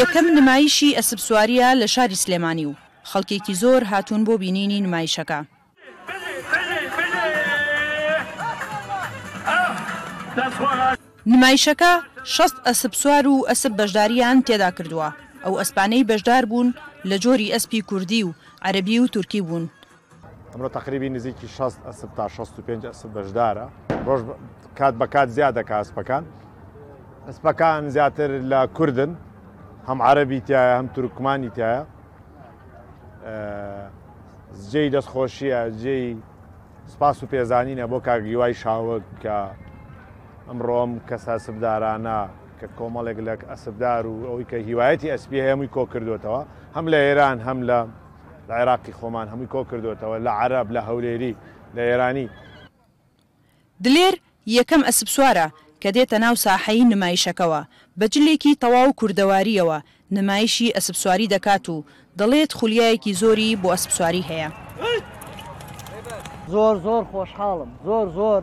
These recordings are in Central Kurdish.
یەکەم نمایشی ئەسپسواریە لە شاری سلێمانی و خەڵکێکی زۆر هاتوون بۆ بینینی نمایشەکە. نمایشەکە شەست ئەسپسوار و ئەسپ بەشداریان تێدا کردووە، ئەو ئەسپانەی بەشداربوون لە جۆری ئەسپی کوردی و عەرەبی و تورکی بوون، ئەمڕۆ تەقریبی نزیکی 60 ئەسپ تا 65 ئەسپ بەشدارە ڕۆژ کات بە کات زیاد دەکە ئەسپەکان ئەسپەکان زیاتر لە کوردن هەم عربی تایە هەم تورکمانی تایە جێی دەستخۆشیە جێی سپاس و پێزانینە بۆ کاگیوای شاوەک کە ئەمڕۆم کەس ئەسبدارانە کە کۆمەڵێک لە ئەسبدار و ئەوی کە هیوایەتی ئەسپی هەمووی کۆکردوێتەوە هەم لە ئێران هەم لە لە عێراقی خۆمان هەمووی کۆ کردۆتەوە لە عەرەب لە هەولێری لە ئێرانی. دلێر یەکەم ئەسپسوارە کە دێتە ناو ساحەی نمایشەکەوە بە جلێکی تەواو کوردەوارییەوە نمایشی ئەسپسواری دەکات و دەڵێت خولیایەکی زۆری بۆ ئەسپسواری هەیە. زۆر زۆر خۆشحاڵم زۆر زۆر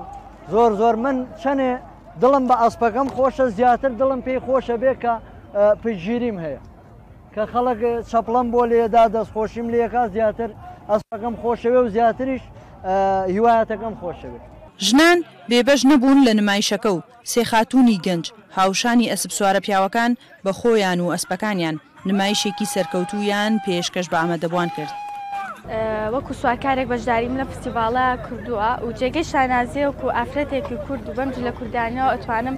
زۆر زۆر من چەنێ دڵم بە ئەسپەکەم خۆشە زیاتر دڵم پێی خۆشە بێ کە پشتگیریم هەیە. کە خەڵک چەپڵەم بۆ لێدا دەستخۆشیم لێکا زیاتر ئەسپەکەم خۆشەوێ و زیاتریش هیوایەتەکەم خۆشەوێت. ژنان بێبەش نەبوون لە نمایشەکە و سێ خاتوونی گەنج، هاوشانی ئەسپسوارە پیاوەکان بە خۆیان و ئەسپەکانیان، نمایشێکی سەرکەوتوویان پێشکەش بە ئامادەبووان کرد. وەکو سوارکارێک بەشداریم لەم فستیڤاڵە کردووە و جێگەی شانازییە وەکو ئافرەتێکی کورد و بەم جلە کوردانەوە ئەتوانم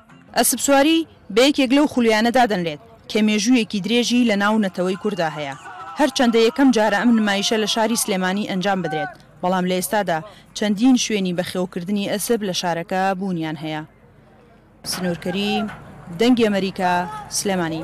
ئەسپسواری بە یەکێک لەو خولەیانە دادەنرێت کە مێژوویەکی درێژی لە ناو نەتەوەی کورددا هەیە، هەرچەندە یەکەم جارە ئەم نمایشە لە شاری سلێمانی ئەنجام بدرێت، بەڵام لە ئێستادا چەندین شوێنی بەخێوکردنی ئەسپ لە شارەکە بوونیان هەیە. سنوورکەریم دەنگی ئەمەریکا، سلێمانی.